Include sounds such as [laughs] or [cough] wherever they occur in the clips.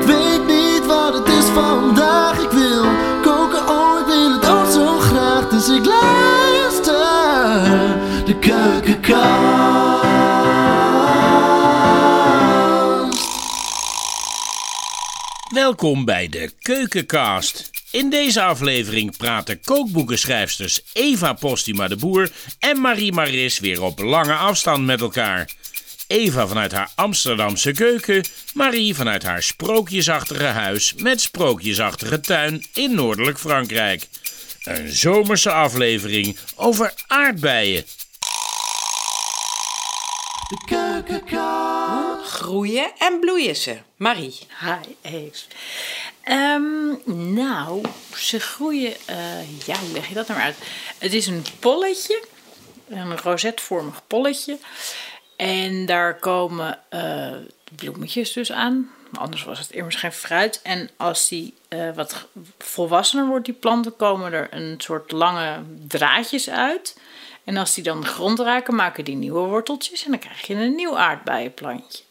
Ik weet niet wat het is vandaag. Ik wil koken, oh, ik wil het ook zo graag. Dus ik luister de keukenkast. Welkom bij de Keukencast. In deze aflevering praten kookboekenschrijfsters Eva Postuma de Boer en Marie Maris weer op lange afstand met elkaar. Eva vanuit haar Amsterdamse keuken, Marie vanuit haar sprookjesachtige huis met sprookjesachtige tuin in noordelijk Frankrijk. Een zomerse aflevering over aardbeien. De keukenkast. Groeien en bloeien ze. Marie. Hi, Eve. Ehm, nou, ze groeien. eh, ja, hoe leg je dat nou maar uit? Het is een polletje, een rozetvormig polletje. En daar komen eh, bloemetjes dus aan. Anders was het immers geen fruit. En als die eh, wat volwassener wordt, die planten, komen er een soort lange draadjes uit. En als die dan de grond raken, maken die nieuwe worteltjes. En dan krijg je een nieuw aardbeienplantje.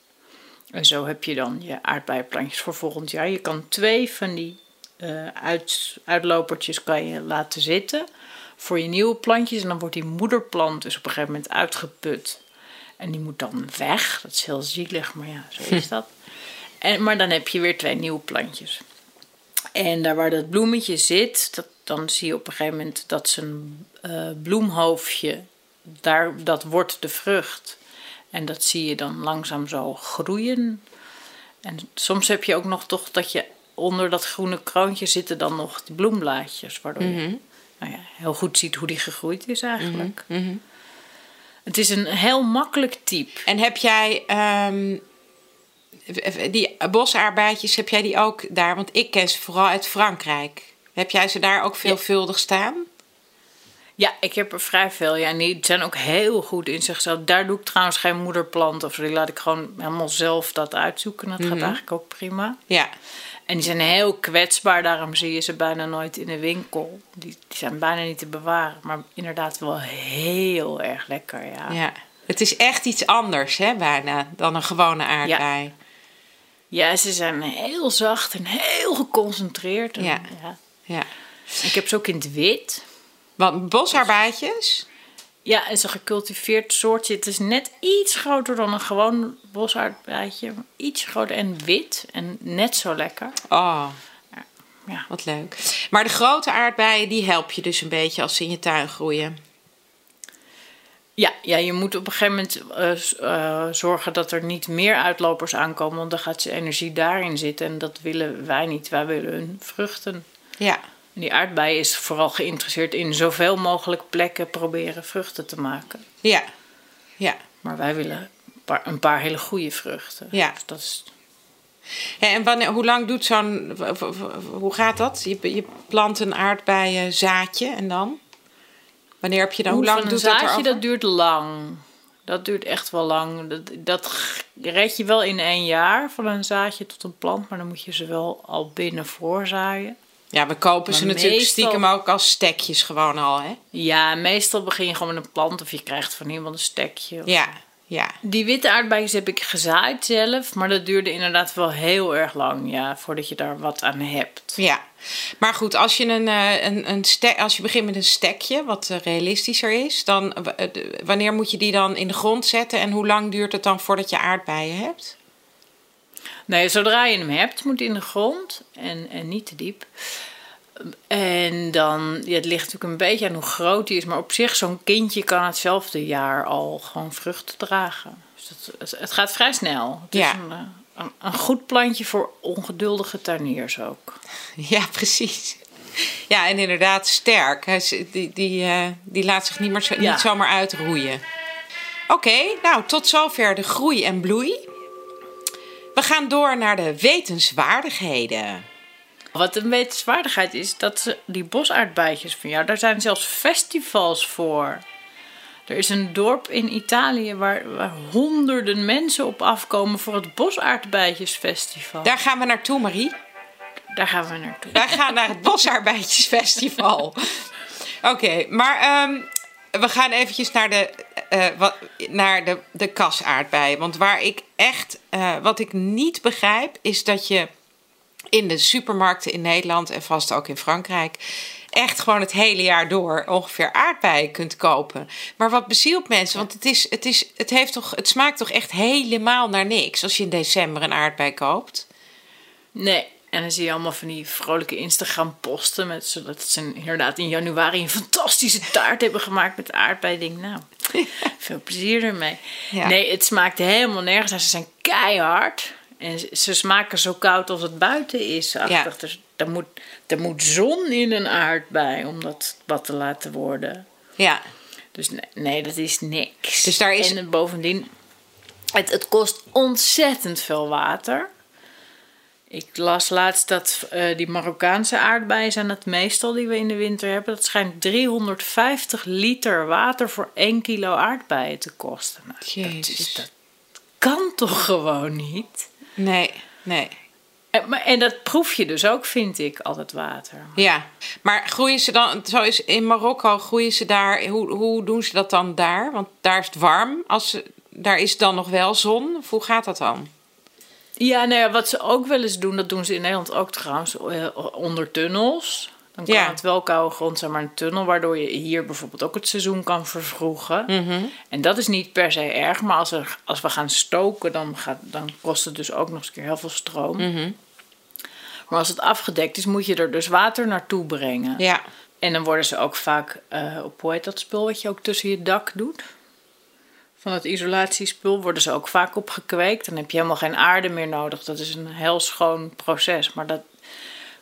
En zo heb je dan je aardbeienplantjes voor volgend jaar. Je kan twee van die eh, uit, uitlopertjes kan je laten zitten voor je nieuwe plantjes. En dan wordt die moederplant dus op een gegeven moment uitgeput. En die moet dan weg. Dat is heel zielig, maar ja, zo is [laughs] dat. En, maar dan heb je weer twee nieuwe plantjes. En daar waar dat bloemetje zit, dat, dan zie je op een gegeven moment dat zijn eh, bloemhoofdje, daar, dat wordt de vrucht. En dat zie je dan langzaam zo groeien. En soms heb je ook nog toch dat je onder dat groene kroontje zitten dan nog die bloemblaadjes. Waardoor je nou ja, heel goed ziet hoe die gegroeid is eigenlijk. Het is een heel makkelijk type. En heb jij ehm, die bosaardbeidjes, heb jij die ook daar? Want ik ken ze vooral uit Frankrijk. Heb jij ze daar ook veelvuldig staan? Ja, ik heb er vrij veel. Ja, en die zijn ook heel goed in zichzelf. Daar doe ik trouwens geen moederplant of zo. Die laat ik gewoon helemaal zelf dat uitzoeken. Dat gaat eigenlijk ook prima. Ja. En die zijn heel kwetsbaar, daarom zie je ze bijna nooit in de winkel. Die, die zijn bijna niet te bewaren, maar inderdaad wel heel erg lekker, ja. ja. Het is echt iets anders, hè, bijna, dan een gewone aardbei. Ja, ze zijn heel zacht en heel geconcentreerd. En, Ja. ja. Ja. Ik heb ze ook in het wit. Want bosaardbeidjes, Ja, en ze gecultiveerd soortje. Het is net iets groter dan een gewoon bosaardbeidje. Iets groter en wit en net zo lekker. oh, Ja. wat leuk. Maar de grote aardbeien, die help je dus een beetje als ze in je tuin groeien. Ja, ja, je moet op een gegeven moment eh, eh, zorgen dat er niet meer uitlopers aankomen, want dan gaat ze energie daarin zitten en dat willen wij niet. Wij willen hun vruchten. Ja. Die aardbei is vooral geïnteresseerd in zoveel mogelijk plekken proberen vruchten te maken. Ja. Ja. Maar wij willen een paar, een paar hele goede vruchten. Ja. Dus dat is, en wanneer, hoe lang doet zo'n. Hoe gaat dat? Je, je plant een aardbeienzaadje en dan? Wanneer heb je dan? Hoe lang een doet dat zaadje, erover? dat duurt lang. Dat duurt echt wel lang. Dat, dat red je wel in één jaar van een zaadje tot een plant, maar dan moet je ze wel al binnen voorzaaien. Ja, we kopen ze natuurlijk meestal- stiekem ook als stekjes gewoon al, hè? Ja, meestal begin je gewoon met een plant of je krijgt van iemand een stekje. Ja, ja. Die witte aardbeidjes heb ik gezaaid zelf, maar dat duurde inderdaad wel heel erg lang, ja, voordat je daar wat aan hebt. Ja, maar goed, als je, een, eh, een, een stek, als je begint met een stekje, wat eh, realistischer is, dan eh, wanneer moet je die dan in de grond zetten en hoe lang duurt het dan voordat je aardbeien hebt? Nee, zodra je hem hebt, moet hij in de grond en, en niet te diep. En dan, ja, het ligt natuurlijk een beetje aan hoe groot hij is, maar op zich, zo'n kindje kan hetzelfde jaar al gewoon vruchten dragen. Dus dat, het, gaat vrij snel. Het Ja. is een, eh, een, een goed plantje voor ongeduldige tuiniers ook. [laughs] Ja, precies. Ja, en inderdaad sterk. Die, die, eh, die laat zich niet, meer zo, Ja. niet zomaar uitroeien. Oké, nou tot zover de groei en bloei. We gaan door naar de wetenswaardigheden. Wat een wetenswaardigheid is, dat ze die bosaardbeidjes van jou, daar zijn zelfs festivals voor. Er is een dorp in Italië waar, waar honderden mensen op afkomen voor het bosaardbeidjesfestival. Daar gaan we naartoe, Marie. Daar gaan we naartoe. Wij gaan naar het Bosarbeidjesfestival. [laughs] Oké, maar ehm, we gaan eventjes naar de, eh, wat, naar de, de kasaardbeien. Want waar ik echt, eh, wat ik niet begrijp, is dat je in de supermarkten in Nederland en vast ook in Frankrijk echt gewoon het hele jaar door ongeveer aardbeien kunt kopen. Maar wat bezielt mensen? Want het, is, het, is, het, heeft toch, het smaakt toch echt helemaal naar niks als je in december een aardbei koopt? Nee. En dan zie je allemaal van die vrolijke Instagram-posten. Met, zodat ze inderdaad in januari een fantastische taart hebben gemaakt met aardbei. Ik denk, nou, [laughs] veel plezier ermee. Ja. Nee, het smaakt helemaal nergens. naar. Ze zijn keihard. En ze- smaken zo koud als het buiten is. Ja. Dus er moet, er moet zon in een aardbei om dat wat te laten worden. Ja, Dus nee, nee, dat is niks. Dus daar is- En bovendien, het, het kost ontzettend veel water. Ik las laatst dat eh, die Marokkaanse aardbeien zijn het meestal die we in de winter hebben. Dat schijnt 350 liter water voor 1 kilo aardbeien te kosten. Nou, dat, is, Jezus. dat kan toch gewoon niet? nee, nee. En, maar, en dat proef je dus ook, vind ik, al het water. Ja, maar groeien ze dan, zo is in Marokko, groeien ze daar, hoe, hoe doen ze dat dan daar? Want daar is het warm, als daar is dan nog wel zon. Hoe gaat dat dan? Ja, nou ja, wat ze ook wel eens doen, dat doen ze in Nederland ook trouwens, eh, onder tunnels. Dan kan Ja. het wel koude grond zijn, maar een tunnel, waardoor je hier bijvoorbeeld ook het seizoen kan vervroegen. Mhm. En dat is niet per se erg, maar als, er, als we gaan stoken, dan, gaat, dan kost het dus ook nog eens een keer heel veel stroom. Mhm. Maar als het afgedekt is, moet je er dus water naartoe brengen. Ja, En dan worden ze ook vaak eh, op, hoe heet dat spul wat je ook tussen je dak doet? Van het isolatiespul worden ze ook vaak op gekweekt. Dan heb je helemaal geen aarde meer nodig. Dat is een heel schoon proces. Maar dat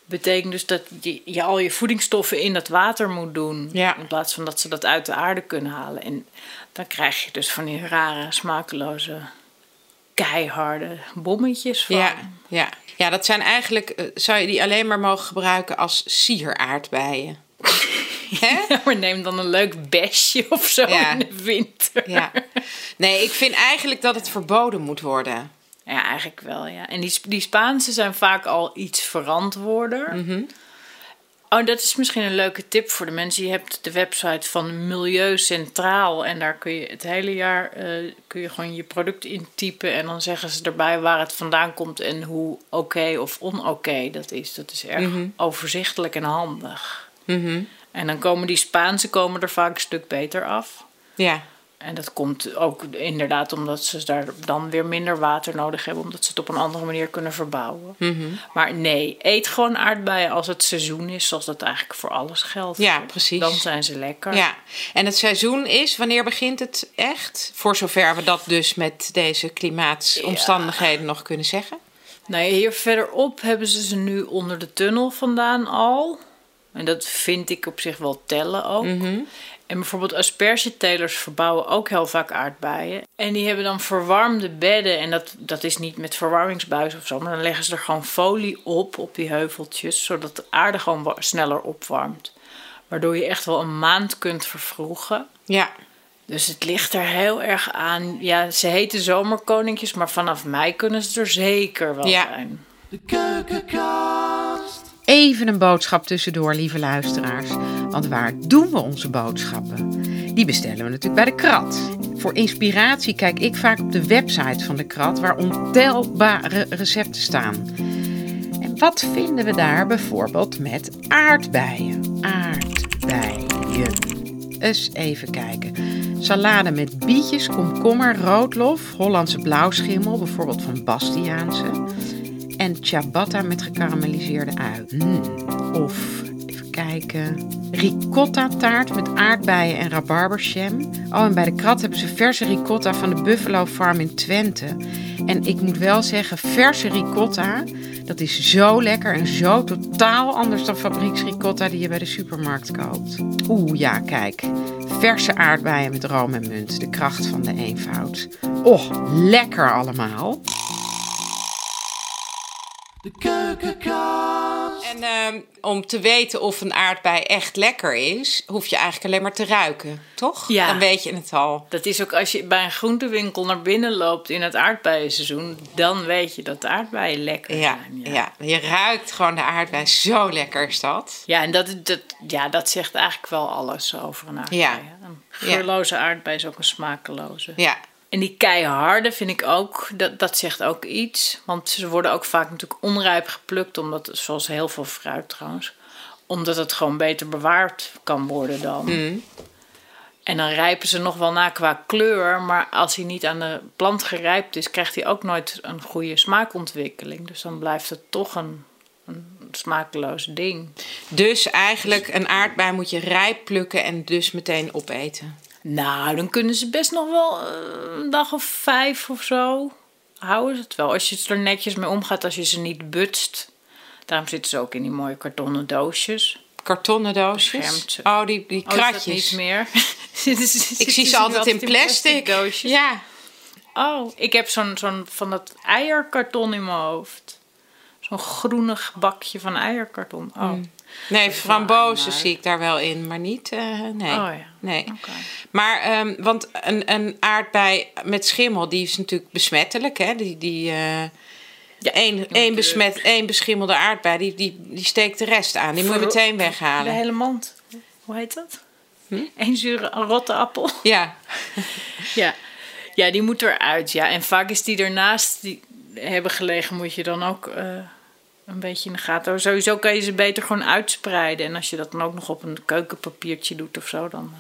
betekent dus dat je, je al je voedingsstoffen in dat water moet doen. Ja. In plaats van dat ze dat uit de aarde kunnen halen. En dan krijg je dus van die rare, smakeloze, keiharde bommetjes van. ja, ja. Ja, dat zijn eigenlijk, eh, zou je die alleen maar mogen gebruiken als sieraardbeien. [laughs] Ja, maar neem dan een leuk besje of zo Ja. in de winter. Ja. Nee, ik vind eigenlijk dat het verboden moet worden. Ja, eigenlijk wel, ja. En die, die Spaanse zijn vaak al iets verantwoorder. Mhm. Oh, dat is misschien een leuke tip voor de mensen. Je hebt de website van Milieu Centraal. En daar kun je het hele jaar eh, kun je gewoon je product intypen. En dan zeggen ze erbij waar het vandaan komt en hoe oké of on-oké dat is. Dat is erg Mhm. overzichtelijk en handig. En dan komen die Spaanse komen er vaak een stuk beter af. Ja, En dat komt ook inderdaad omdat ze daar dan weer minder water nodig hebben, omdat ze het op een andere manier kunnen verbouwen. Mhm. Maar nee, eet gewoon aardbeien als het seizoen is, zoals dat eigenlijk voor alles geldt. Ja, precies. Dan zijn ze lekker. ja. En het seizoen is, wanneer begint het echt? Voor zover we dat dus met deze klimaatomstandigheden nog kunnen zeggen. Nou, ja, hier verderop hebben ze ze nu onder de tunnel vandaan al. En dat vind ik op zich wel tellen ook. En bijvoorbeeld aspergetelers verbouwen ook heel vaak aardbeien. En die hebben dan verwarmde bedden. En dat, dat is niet met verwarmingsbuis of zo. Maar dan leggen ze er gewoon folie op, op die heuveltjes. Zodat de aarde gewoon sneller opwarmt. Waardoor je echt wel een maand kunt vervroegen. Ja, Dus het ligt er heel erg aan. Ja, ze heten zomerkoninkjes. Maar vanaf mei kunnen ze er zeker wel Ja. zijn. De keukenkast. Even een boodschap tussendoor, lieve luisteraars. Want waar doen we onze boodschappen? Die bestellen we natuurlijk bij de krat. Voor inspiratie kijk ik vaak op de website van de krat, waar ontelbare recepten staan. En wat vinden we daar bijvoorbeeld met aardbeien? Aardbeien. Eens even kijken. Salade met bietjes, komkommer, roodlof, Hollandse blauwschimmel, bijvoorbeeld van Bastiaanse. En ciabatta met gekarameliseerde ui. Mm. Of, even kijken, ricotta taart met aardbeien en rabarberjam. Oh, en bij de krat hebben ze verse ricotta van de Buffalo Farm in Twente. En ik moet wel zeggen, verse ricotta, dat is zo lekker en zo totaal anders dan fabrieksricotta die je bij de supermarkt koopt. Oeh, ja, kijk. Verse aardbeien met room en munt, de kracht van de eenvoud. Oh, lekker allemaal. De keukenkast. en ehm, om te weten of een aardbei echt lekker is, hoef je eigenlijk alleen maar te ruiken, toch? Ja. Dan weet je het al. Dat is ook als je bij een groentewinkel naar binnen loopt in het aardbeienseizoen, dan weet je dat de aardbeien lekker Ja, zijn. ja. je ruikt gewoon de aardbei. Zo lekker is dat. Ja, en dat, dat, ja, dat zegt eigenlijk wel alles over een aardbei. Ja. Een geurloze aardbei is ook een smakeloze. Ja, En die keiharde vind ik ook, dat, dat zegt ook iets. Want ze worden ook vaak natuurlijk onrijp geplukt, omdat, zoals heel veel fruit trouwens, omdat het gewoon beter bewaard kan worden dan. Mm. En dan rijpen ze nog wel na qua kleur, maar als hij niet aan de plant gerijpt is, krijgt hij ook nooit een goede smaakontwikkeling. Dus dan blijft het toch een, een smakeloos ding. Dus eigenlijk een aardbei moet je rijp plukken en dus meteen opeten. Nou, dan kunnen ze best nog wel eh, een dag of vijf of zo houden ze het wel. Als je het er netjes mee omgaat, als je ze niet butst. Daarom zitten ze ook in die mooie kartonnen doosjes. Kartonnen doosjes. Oh, die, die Oh, is dat kratjes. niet meer. [laughs] Ik zie ze altijd in plastic. doosjes. Ja. Oh, ik heb zo'n zo'n van dat eierkarton in mijn hoofd. Zo'n groenig bakje van eierkarton. Oh, Nee, frambozen maar- zie ik daar wel in, maar niet. eh, nee. Oh ja. nee. Maar, ehm, want een, een aardbei met schimmel, die is natuurlijk besmettelijk. Hè? Die, die, eh Ja, één, één, besmet, één beschimmelde aardbei, die, die, die steekt de rest aan. Die moet je meteen de weghalen. hele mand. Hoe heet dat? Eén zure rotte appel. Ja, [laughs] Ja. ja, die moet eruit. Ja. En vaak is die ernaast die hebben gelegen, moet je dan ook eh, een beetje in de gaten houden. Sowieso kan je ze beter gewoon uitspreiden. En als je dat dan ook nog op een keukenpapiertje doet of zo, dan. eh.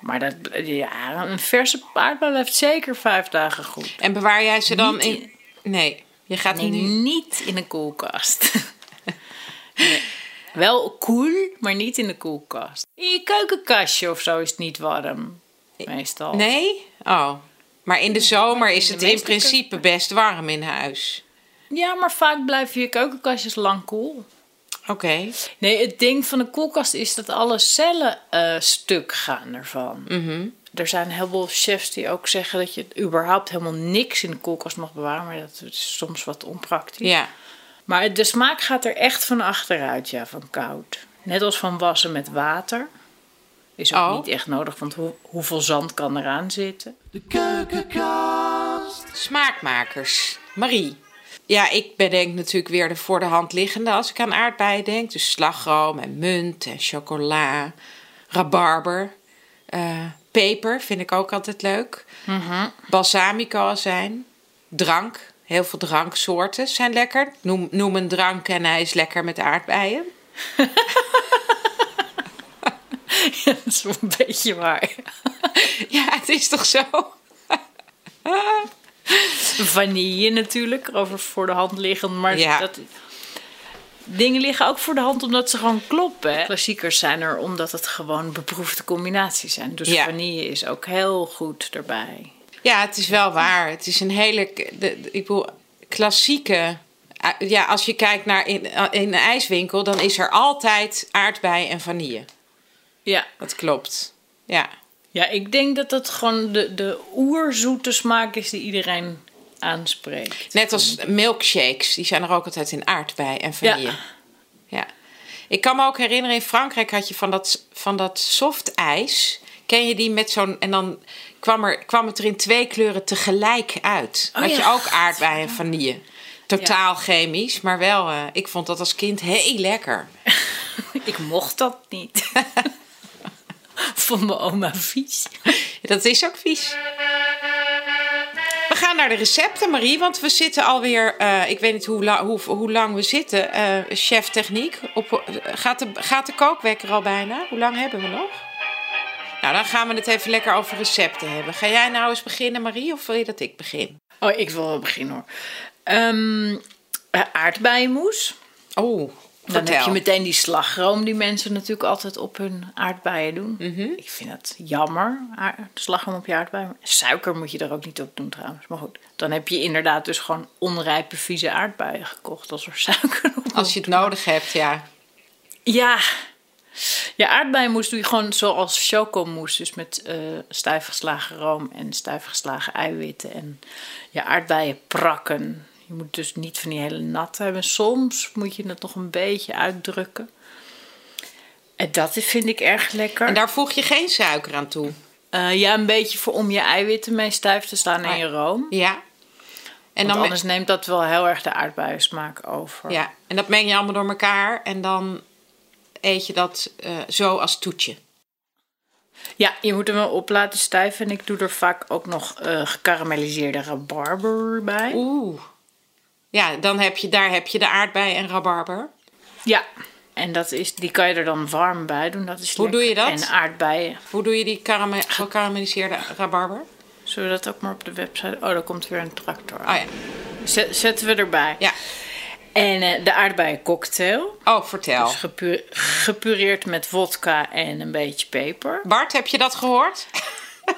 Maar dat, ja, een verse aardbei blijft zeker vijf dagen goed. en bewaar jij ze dan in... Nee, je gaat Nee, nu... niet in een koelkast. [laughs] Nee. Wel koel, maar niet in de koelkast. In je keukenkastje of zo is het niet warm. Meestal. Nee? Oh. Maar in de zomer is het in principe best warm in huis. Ja, maar vaak blijven je keukenkastjes lang koel. Oké. Nee, het ding van de koelkast is dat alle cellen eh, stuk gaan ervan. Mhm. Er zijn heel veel chefs die ook zeggen dat je überhaupt helemaal niks in de koelkast mag bewaren. Maar dat is soms wat onpraktisch. Ja. Maar de smaak gaat er echt van achteruit, ja, van koud. Net als van wassen met water. Is ook Oh. niet echt nodig, want hoe, hoeveel zand kan eraan zitten? De keukenkast. Smaakmakers. Marie. Ja, ik bedenk natuurlijk weer de voor de hand liggende als ik aan aardbeien denk. Dus slagroom en munt en chocola, rabarber, eh, peper vind ik ook altijd leuk. Balsamico azijn, drank. Heel veel dranksoorten zijn lekker. Noem, noem een drank en hij is lekker met aardbeien. [laughs] Ja, dat is wel een beetje waar. Ja, het is toch zo? [laughs] [laughs] Vanille natuurlijk, over voor de hand liggend. Maar Ja. dat, dingen liggen ook voor de hand omdat ze gewoon kloppen. Hè? Klassiekers zijn er omdat het gewoon beproefde combinaties zijn. Dus Ja. vanille is ook heel goed erbij. Ja, het is wel waar. Het is een hele, de, de- ik bedoel, klassieke. eh, Ja, als je kijkt naar in, eh, in een ijswinkel, dan is er altijd aardbei en vanille. Ja. Dat klopt. Ja, ja, ik denk dat dat gewoon de, de oerzoete smaak is die iedereen aanspreekt. net als milkshakes, die zijn er ook altijd in aardbei en vanille. Ja. Ja. Ik kan me ook herinneren, in Frankrijk had je van dat, van dat soft ijs. Ken je die met zo'n. En dan kwam, er, kwam het er in twee kleuren tegelijk uit. Oh had je ook aardbei en vanille. Totaal chemisch, maar wel. eh, ik vond dat als kind heel lekker. [laughs] Ik mocht dat niet. [laughs] Van mijn oma vies. Dat is ook vies. Gaan naar de recepten, Marie, want we zitten alweer. eh ik weet niet hoe, la- hoe, hoe lang we zitten. eh, chef techniek. Op, eh, gaat, de, gaat de kookwekker al bijna? Hoe lang hebben we nog? Nou, dan gaan we het even lekker over recepten hebben. Ga jij nou eens beginnen, Marie, of wil je dat ik begin? Oh, ik wil wel beginnen hoor. Eh, aardbeienmoes. Oh, Dan vertel. heb je meteen die slagroom die mensen natuurlijk altijd op hun aardbeien doen. Mhm. Ik vind het jammer, slagroom op je aardbeien. Suiker moet je er ook niet op doen trouwens. Maar goed, dan heb je inderdaad dus gewoon onrijpe vieze aardbeien gekocht als er suiker op Als je het nodig hebt, ja. Ja. Ja, aardbeienmoes doe je gewoon zoals chocomousse. Dus met eh stijf geslagen room en stijf geslagen eiwitten. En ja, aardbeien prakken. Je moet dus niet van die hele nat hebben. Soms moet je het nog een beetje uitdrukken. En dat vind ik erg lekker. En daar voeg je geen suiker aan toe. Eh, ja, een beetje voor om je eiwitten mee stijf te slaan in Ah, je room. Ja. En dan, anders neemt dat wel heel erg de aardbeiensmaak over. ja. en dat meng je allemaal door elkaar. En dan eet je dat eh, zo als toetje. Ja, je moet hem wel op laten stijven. En ik doe er vaak ook nog eh gekarameliseerde rabarber bij. Oeh. Ja, dan heb je, daar heb je de aardbei en rabarber. Ja, en dat is, die kan je er dan warm bij doen. Dat is Hoe doe je dat? En aardbeien. Hoe doe je die karame- gekarameliseerde rabarber? Zullen we dat ook maar op de website? Oh, daar komt weer een tractor. Oh ja. Zet- Zetten we erbij. Ja. En eh, de aardbeiencocktail. Oh, vertel. Dus gepu- gepureerd met vodka en een beetje peper. Bart, heb je dat gehoord?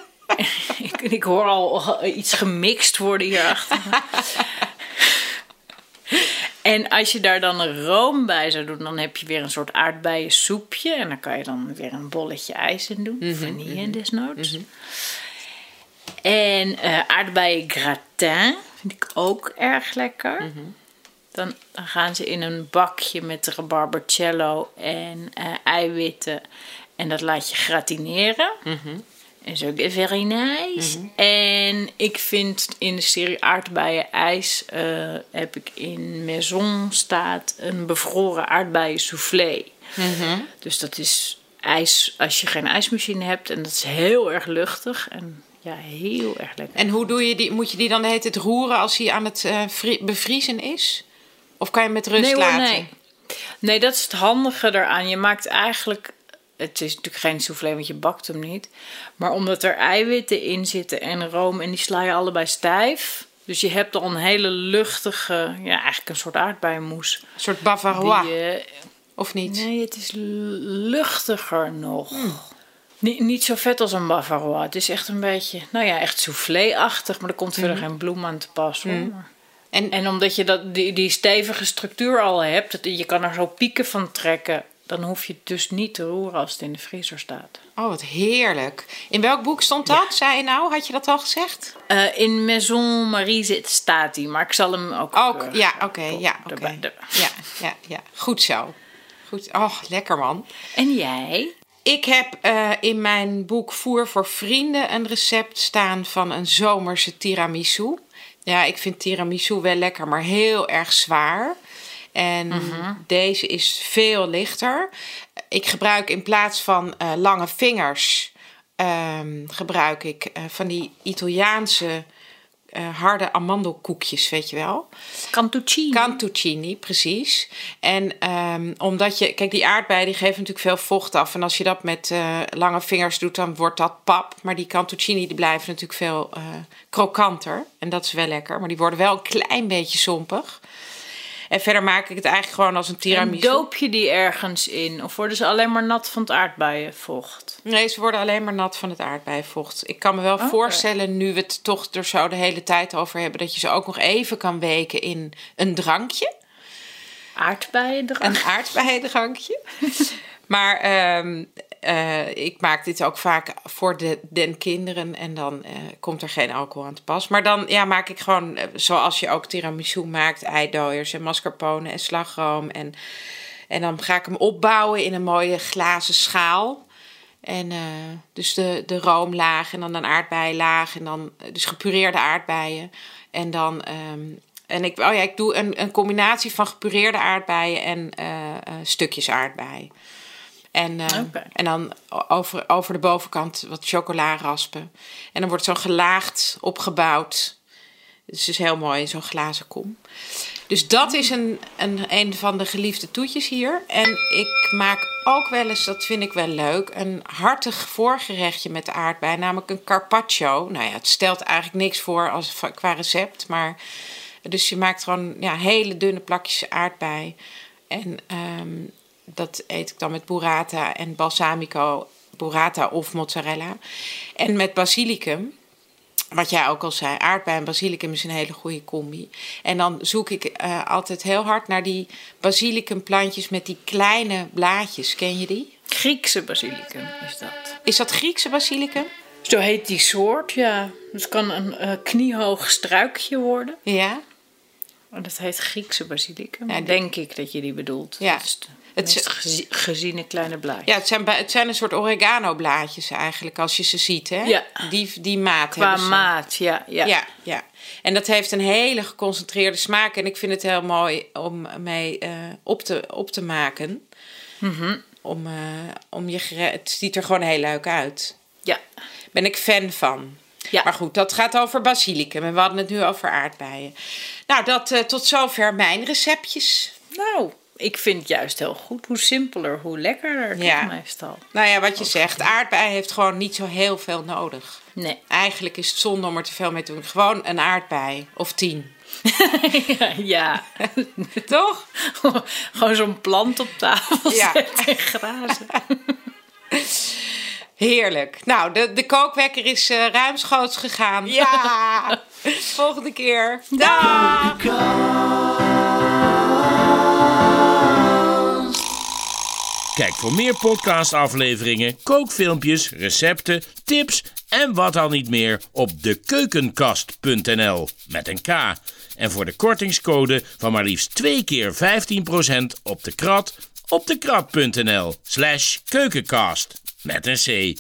[laughs] ik, ik hoor al iets gemixt worden hierachter. [laughs] en als je daar dan een room bij zou doen, dan heb je weer een soort aardbeiensoepje. En dan kan je dan weer een bolletje ijs in doen. Vanille desnoods. En eh aardbeien gratin vind ik ook erg lekker. Dan, dan gaan ze in een bakje met rabarbercello en eh, eiwitten. En dat laat je gratineren. En zo very nice. En ik vind in de serie aardbeien ijs eh, heb ik in Maison staat een bevroren aardbeien soufflé. Dus dat is ijs als je geen ijsmachine hebt en dat is heel erg luchtig en ja heel erg lekker. En hoe doe je die? Moet je die dan hele tijd roeren als hij aan het eh, vri- bevriezen is? Of kan je hem met rust nee, hoor, laten? nee. Nee, dat is het handige eraan. Je maakt eigenlijk. Het is natuurlijk geen soufflé, want je bakt hem niet. Maar omdat er eiwitten in zitten en room en die sla je allebei stijf. Dus je hebt al een hele luchtige, ja, eigenlijk een soort aardbeienmoes. Een soort bavarois, Die, eh, of niet? nee, het is luchtiger nog. Niet, niet zo vet als een bavarois. Het is echt een beetje, nou ja, echt soufflé-achtig. Maar er komt verder geen bloem aan te pas. hoor. Maar- En, en omdat je dat, die, die stevige structuur al hebt, dat, je kan er zo pieken van trekken, dan hoef je het dus niet te roeren als het in de vriezer staat. oh, wat heerlijk. In welk boek stond dat? Zei je nou? Had je dat al gezegd? Eh, in Maison Marie zit, staat die, maar ik zal hem ook. Ook, eh, ja, oké, ja, oké. Ja, ja, ja. Goed zo. Goed. Oh, lekker man. En jij? Ik heb eh, in mijn boek Voer voor Vrienden een recept staan van een zomerse tiramisu. Ja, ik vind tiramisu wel lekker, maar heel erg zwaar. En deze is veel lichter. Ik gebruik in plaats van eh, lange vingers, ehm, gebruik ik eh, van die Italiaanse eh, harde amandelkoekjes, weet je wel. Cantuccini. Cantuccini, precies. En ehm, omdat je, kijk, die aardbeien die geven natuurlijk veel vocht af. En als je dat met lange vingers doet, dan wordt dat pap. Maar die cantuccini die blijven natuurlijk veel krokanter. En dat is wel lekker. Maar die worden wel een klein beetje zompig. En verder maak ik het eigenlijk gewoon als een en tiramisu. doop je die ergens in? Of worden ze alleen maar nat van het aardbeienvocht? Nee, ze worden alleen maar nat van het aardbeienvocht. Ik kan me wel voorstellen, nu we het toch er zo de hele tijd over hebben, dat je ze ook nog even kan weken in een drankje. Aardbeien eraan? Een aardbeiendrankje. [laughs] maar ehm, eh, ik maak dit ook vaak voor de, den kinderen en dan eh, komt er geen alcohol aan te pas. Maar dan ja, maak ik gewoon, eh, zoals je ook tiramisu maakt, eidooiers en mascarpone en slagroom. En, en dan ga ik hem opbouwen in een mooie glazen schaal. En dus de, de roomlaag en dan een aardbeienlaag en dan dus gepureerde aardbeien. En dan, ehm, en ik, oh ja, ik doe een, een combinatie van gepureerde aardbeien en stukjes aardbei. En, eh, en dan over, over de bovenkant wat chocola raspen. En dan wordt zo'n gelaagd opgebouwd. Het is dus heel mooi in zo'n glazen kom. Dus dat is een, een, een van de geliefde toetjes hier. En ik maak ook wel eens, dat vind ik wel leuk, een hartig voorgerechtje met aardbei. Namelijk een carpaccio. Nou ja, het stelt eigenlijk niks voor als, qua recept. Maar dus je maakt gewoon ja, hele dunne plakjes aardbei. En ehm, dat eet ik dan met burrata en balsamico, burrata of mozzarella. En met basilicum. Wat jij ook al zei, aardbei en basilicum is een hele goede combi. En dan zoek ik eh, altijd heel hard naar die basilicumplantjes met die kleine blaadjes. Ken je die? Griekse basilicum is dat. Is dat Griekse basilicum? Zo heet die soort, ja. Het kan een eh, kniehoog struikje worden. Ja. Dat heet Griekse basilicum. Ja, die- Denk ik dat je die bedoelt. Ja. Het is- gezi- geziene kleine blaadje. Ja, het zijn, het zijn een soort oregano-blaadjes eigenlijk, als je ze ziet. Hè? Ja. Die, die maat Qua hebben ze. maat, ja. ja. Ja, ja. En dat heeft een hele geconcentreerde smaak. En ik vind het heel mooi om mee eh, op, te, op te maken. om, eh, om je Het ziet er gewoon heel leuk uit. Ja. Ben ik fan van. Ja. Maar goed, dat gaat over basilicum. En we hadden het nu over aardbeien. Nou, dat eh, tot zover mijn receptjes. Nou, ik vind het juist heel goed. Hoe simpeler, hoe lekkerder. Ja. meestal. Nou ja, wat je zegt, aardbei heeft gewoon niet zo heel veel nodig. Nee. Eigenlijk is het zonde om er te veel mee te doen. Gewoon een aardbei. Of tien. [laughs] ja. [laughs] Toch? [laughs] Gewoon zo'n plant op tafel Ja. en grazen. Heerlijk. Nou, de, de kookwekker is eh, ruimschoots gegaan. Ja! Volgende keer. Dag! Kijk voor meer podcastafleveringen, kookfilmpjes, recepten, tips en wat al niet meer op dekeukenkast.nl met een K. En voor de kortingscode van maar liefst twee keer 15% op de krat op dekrat.nl slash keukenkast met een C.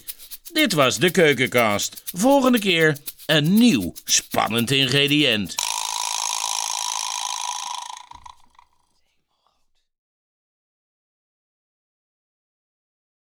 Dit was de Keukenkast. Volgende keer een nieuw spannend ingrediënt.